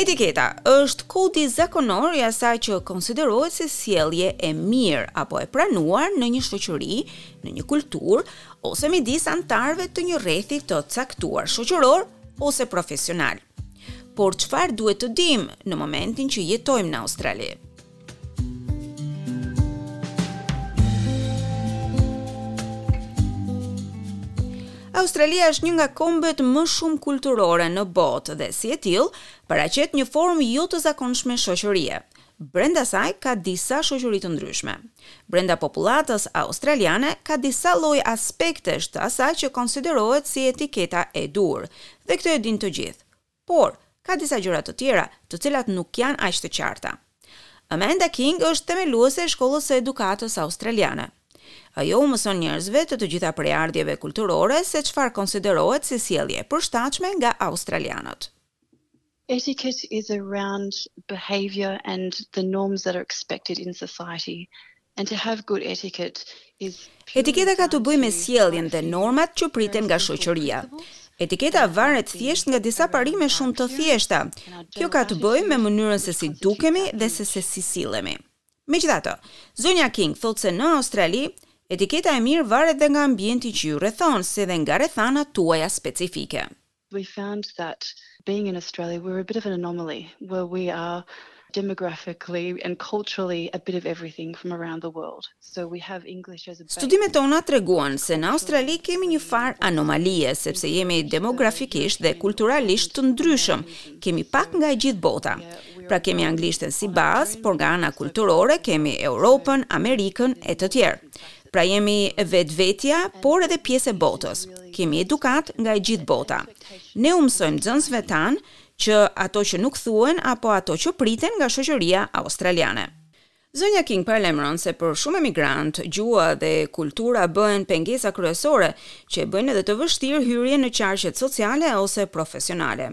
Etiketa është kodi zakonor i asaj që konsiderohet si sjellje e mirë apo e pranuar në një shoqëri, në një kulturë ose midis anëtarëve të një rrethi të caktuar shoqëror ose profesional. Por çfarë duhet të dimë në momentin që jetojmë në Australi? Australia është një nga kombet më shumëkulturore në botë dhe si e tillë paraqet një formë jo të zakonshme shoqërie. Brenda saj ka disa shoqëri të ndryshme. Brenda popullatës australiane ka disa lloj aspektesh të asaj që konsiderohet si etiketa e duhur, dhe këto e dinë të gjithë. Por, ka disa gjëra të tjera, të cilat nuk janë aq të qarta. Amanda King është themeluese e Shkollës së Edukatës Australiane. Ajo u mëson njerëzve të të gjitha prejardhjeve kulturore se çfarë konsiderohet si sjellje e përshtatshme nga australianët. Etiquette is around behaviour and the norms that are expected in society And to have good etiquette is purely down to Etiketa ka të bëjë me sjelljen dhe normat që priten nga shoqëria. Etiketa varet thjesht nga disa parime shumë të thjeshta. Kjo ka të bëjë me mënyrën se si dukemi dhe se se si sillemi. Megjithatë, zonja King thotë se në Australi, etiketa e mirë varet dhe nga ambienti që ju rrethon, si dhe nga rrethanat tuaja specifike. We found that being in Australia we're a bit of an anomaly where we are demographically and culturally a bit of everything from around the world. So we have English as a base. Studimet tona treguan se në Australi kemi njëfarë anomalie sepse jemi demografikisht dhe kulturalisht të ndryshëm, kemi pak nga e gjithë bota. Pra kemi anglishten si bazë, por nga ana kulturore kemi Europën, Amerikën e të tjerë. Pra jemi vetvetja, por edhe pjesë e botës. Kemi edukatë nga e gjithë bota. Ne u mësojmë nxënësve tanë që ato që nuk thuhen apo ato që priten nga shoqëria australiane. Zonja King paralajmëron se për shumë emigrantë, gjuha dhe kultura bëhen pengesa kryesore që e bëjnë edhe të vështirë hyrjen në qarqet sociale ose profesionale.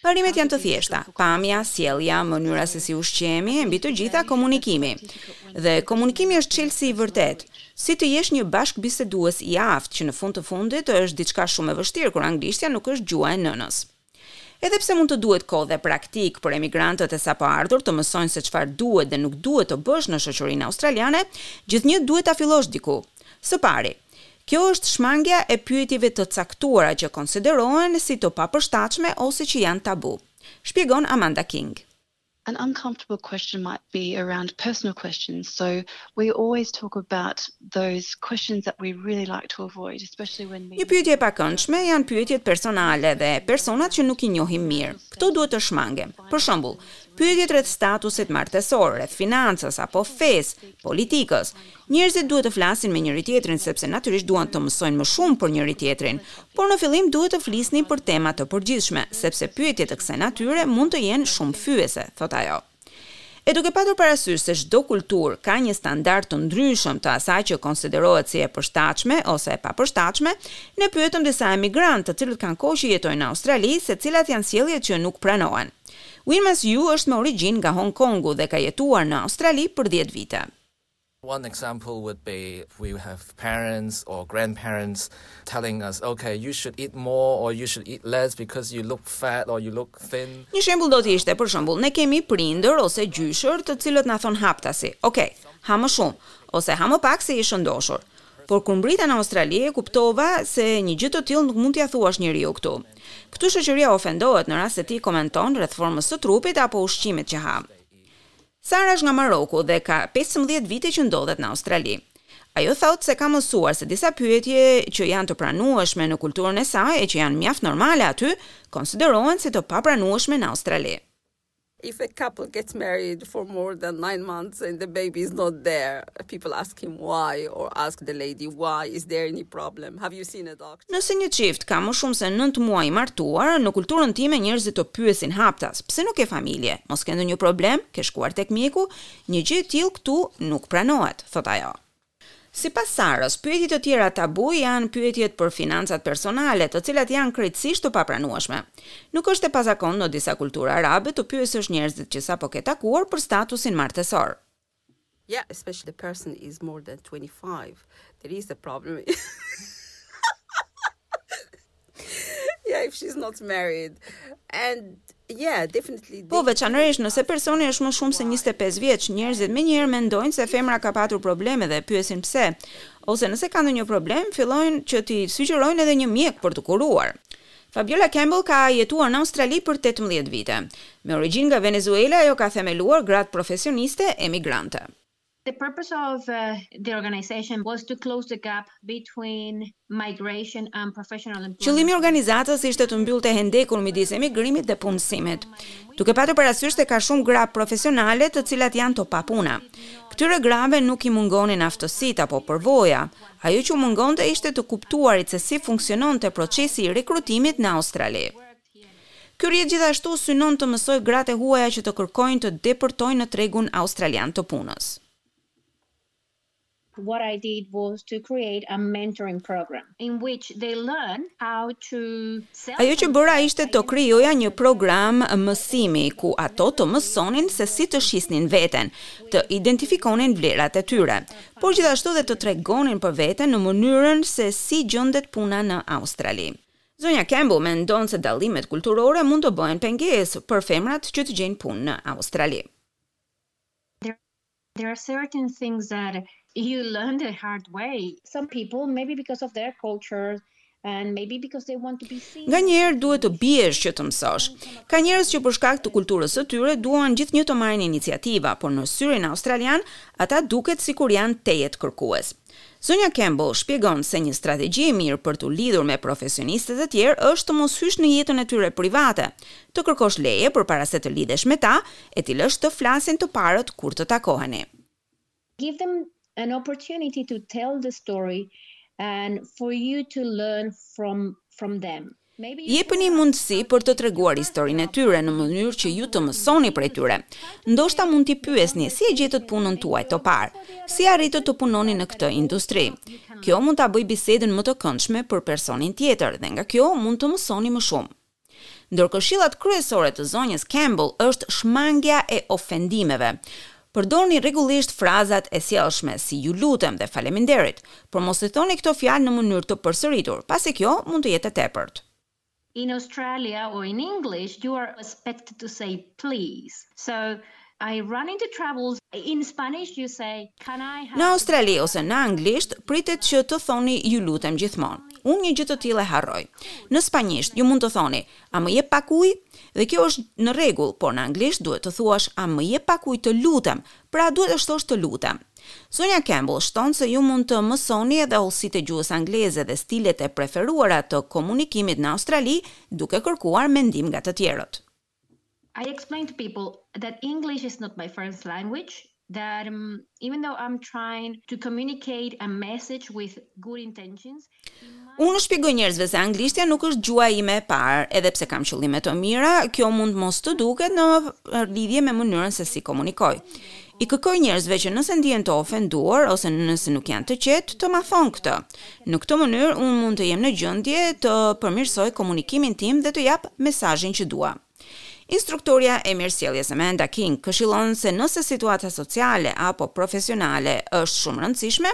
Parimet janë të thjeshta, pamja, sjellja, mënyra se si ushqehemi e mbi të gjitha komunikimi. Dhe komunikimi është çelësi i vërtetë. Si të jesh një bashkëbisedues i aftë që në fund të fundit është diçka shumë e vështirë kur anglishtja nuk është gjuha e nënës. Edhe pse mund të duhet kohë dhe praktikë për emigrantët e sapoardhur të mësojnë se çfarë duhet dhe nuk duhet të bësh në shoqërinë australiane, gjithnjë duhet ta fillosh diku. Së pari, Kjo është shmangia e pyetjeve të caktuara që konsiderohen si të papërshtatshme ose që janë tabu, shpjegon Amanda King. An uncomfortable question might be around personal questions, so we always talk about those questions that we really like to avoid, especially when meeting. Një pyetje e pakëndshme janë pyetjet personale me personat që nuk i njohim mirë. Këto duhet të shmangen. Për shembull, pyetjet rreth statusit martesor, rreth financës apo fesë, politikës, Njerëzit duhet të flasin me njëri-tjetrin sepse natyrisht duan të mësojnë më shumë për njëri-tjetrin, por në fillim duhet të flisni për tema të përgjithshme, sepse pyetje të kësaj natyre mund të jenë shumë fyese, thotë ajo. E duke patur parasysh se çdo kulturë ka një standard të ndryshëm të asaj që konsiderohet si e përshtatshme ose e papërshtatshme, ne pyetëm disa emigrantë, të cilët kanë kohë që jetojnë në Australi, se cilat janë sjelljet që nuk pranohen. Winmas Yu është me origjinë nga Hong Kongu dhe ka jetuar në Australi për dhjetë vite. One example would be if we have parents or grandparents telling us ok you should eat more or you should eat less because you look fat or you look thin. Një shembull do të ishte për shembull ne kemi prindër ose gjyshër të cilët na thonë haptasi, ok, ha më shumë ose ha më pak se je i shëndoshur. Por kur mbërrita në Australi e kuptova se një gjë të tillë nuk mund t'ia thuash njeriut këtu. Këtu shoqëria ofendohet në rast se ti komenton rreth formës së trupit apo ushqimit që ha. Sara është nga Maroku dhe ka pesëmbëdhjetë vite që ndodhet në Australi. Ajo thotë se ka mësuar se disa pyetje që janë të pranueshme në kulturën e saj e që janë mjaft normale aty, konsiderohen si të papranueshme në Australi. If a couple gets married for more than nine months and the baby is not there, people ask him why or ask the lady why is there any problem? Have you seen a doctor? Nëse një çift ka më shumë se nëntë muaj martuar, në kulturën time njerëzit të pyesin haptas, pse nuk ke familje, mos ke ndonjë problem, ke shkuar tek mjeku, një gjë e tillë këtu nuk pranohet, thotë ajo. Sipas Sarës, pyetje të tjera tabu janë pyetjet për financat personale, të cilat janë krejtësisht të papranueshme. Nuk është e pazakontë në disa kultura arabe të pyesësh njerëzit që sapo ke takuar për statusin martesor. Yeah, especially the person is more than 25. There is a problem. yeah, if she's not married. And Yeah, definitely. Po veçanërisht nëse personi është më shumë se 25 vjeç, njerëzit menjëherë mendojnë se femra ka patur probleme dhe pyesin pse. Ose nëse ka ndonjë problem, fillojnë që t'i sugjerojnë edhe një mjek për t'u kuruar. Fabiola Campbell ka jetuar në Australi për tetëmbëdhjetë vite. Me origjinë nga Venezuela, ajo ka themeluar Gratë Profesioniste Emigrante. The purpose of the organization was to close the gap between migration and professional employment. Qëllimi i organizatës ishte të mbyllte hendekun midis emigrimit dhe punësimit, duke patur parasysh se ka shumë gra profesionale të cilat janë të papuna. Këtyre grave nuk i mungonin aftësitë apo përvoja, Ajo që u mungonte ishte të kuptuarit se si funksiononte procesi i rekrutimit në Australi. Ky rrjet gjithashtu synon të mësojë gratë e huaja që të kërkojnë të depërtojnë në tregun australian të punës. What I did was to create a mentoring program in which they learn how to sell. Ajo që bëra ishte të krijoja një program mësimi ku ato të mësonin se si të shisnin veten, të identifikonin vlerat e tyre, por gjithashtu dhe të tregonin për veten në mënyrën se si gjendet puna në Australi. Zonja Campbell mendon se dallimet kulturore mund të bëhen pengesë për femrat që të gjejnë punë në Australi. There are certain things that you learn the hard way. Some people, maybe because of their culture, Nganjëherë duhet të biesh që të mësosh. Ka njerëz që për shkak të kulturës së tyre duan gjithnjë të marrin iniciativa, por në syrin australian ata duket sikur janë tejet kërkues. Zonja Campbell shpjegon se një strategji e mirë për t'u lidhur me profesionistët e tjerë është të mos hysh në jetën e tyre private, të kërkosh leje përpara se të lidhesh me ta e t'i lësh të flasin të parët kur të takoheni. Give them an opportunity to tell the story and for you to learn from from them. Jepini mundësi për të treguar historinë e tyre në mënyrë që ju të mësoni prej tyre. Ndoshta mund t'i pyesni si e gjetët punën tuaj të parë, si arritët të punoni në këtë industri. Kjo mund ta bëjë bisedën më të këndshme për personin tjetër dhe nga kjo mund të mësoni më shumë. Ndër këshillat kryesore të zonjës Campbell është shmangia e ofendimeve. Përdorni rregullisht frazat e sjellshme si ju lutem dhe faleminderit, por mos i thoni këto fjalë në mënyrë të përsëritur, pasi kjo mund të jetë e tepërt. In Australia or in English you are expected to say please, so I run into troubles, in Spanish you say, can I have. Në Australi ose në anglisht pritet që të thoni ju lutem gjithmonë. Unë një gjë të tillë e harroj. Në spanjisht ju mund të thoni, A më jep pak ujë? Dhe kjo është në rregull, por në anglisht duhet të thuash, A më jep pak ujë të lutem? Pra duhet ta shtosh të lutem. Zonja Campbell shton se ju mund të mësoni edhe hollësitë e gjuhës angleze dhe stilet e preferuara të komunikimit në Australi duke kërkuar mendim nga të tjerët. I explain to people that English is not my first language, that um, even though I'm trying to communicate a message with good intentions, Unë shpjegoj njerëzve se anglishtja nuk është gjuha ime e parë, edhe pse kam qëllime të mira, kjo mund mos të duket në lidhje me mënyrën se si komunikoj. I kërkoj njerëzve që nëse ndihen të ofenduar ose nëse nuk janë të qetë, të ma thonë këtë. Në këtë mënyrë unë mund të jem në gjendje të përmirësoj komunikimin tim dhe të jap mesazhin që dua. Instruktorja e mirësjelljes Amanda King këshillon se nëse situata sociale apo profesionale është shumë e rëndësishme,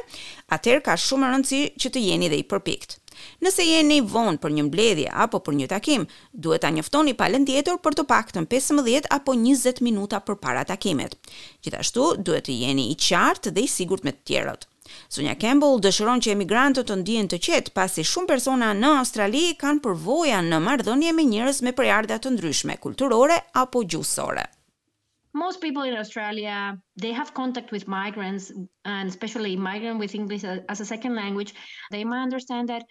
atëherë ka shumë rëndësi që të jeni dhe i përpiktë. Nëse jeni vonë për një mbledhje apo për një takim, duhet ta njoftoni palën tjetër për të paktën pesëmbëdhjetë apo njëzet minuta përpara takimit. Gjithashtu, duhet të jeni i qartë dhe i sigurt me të tjerët. Zonja Campbell dëshiron që emigrantët të ndihen të qetë, pasi shumë persona në Australi kanë përvoja në marrëdhënie me njerëz me prejardhje të ndryshme kulturore apo gjuhësore. Most people in Australia, they have contact with migrants and especially migrants with English as a second language, they might understand that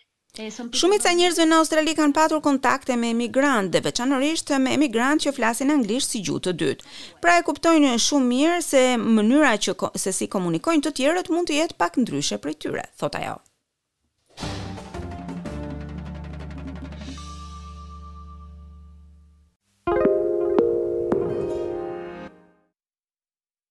Shumica e njerëzve në Australi kanë patur kontakte me emigrantë dhe veçanërisht me emigrantë që flasin anglisht si gjuhë të dytë. Pra e kuptojnë shumë mirë se mënyra që se si komunikojnë të tjerët mund të jetë pak ndryshe prej tyre, thotë ajo.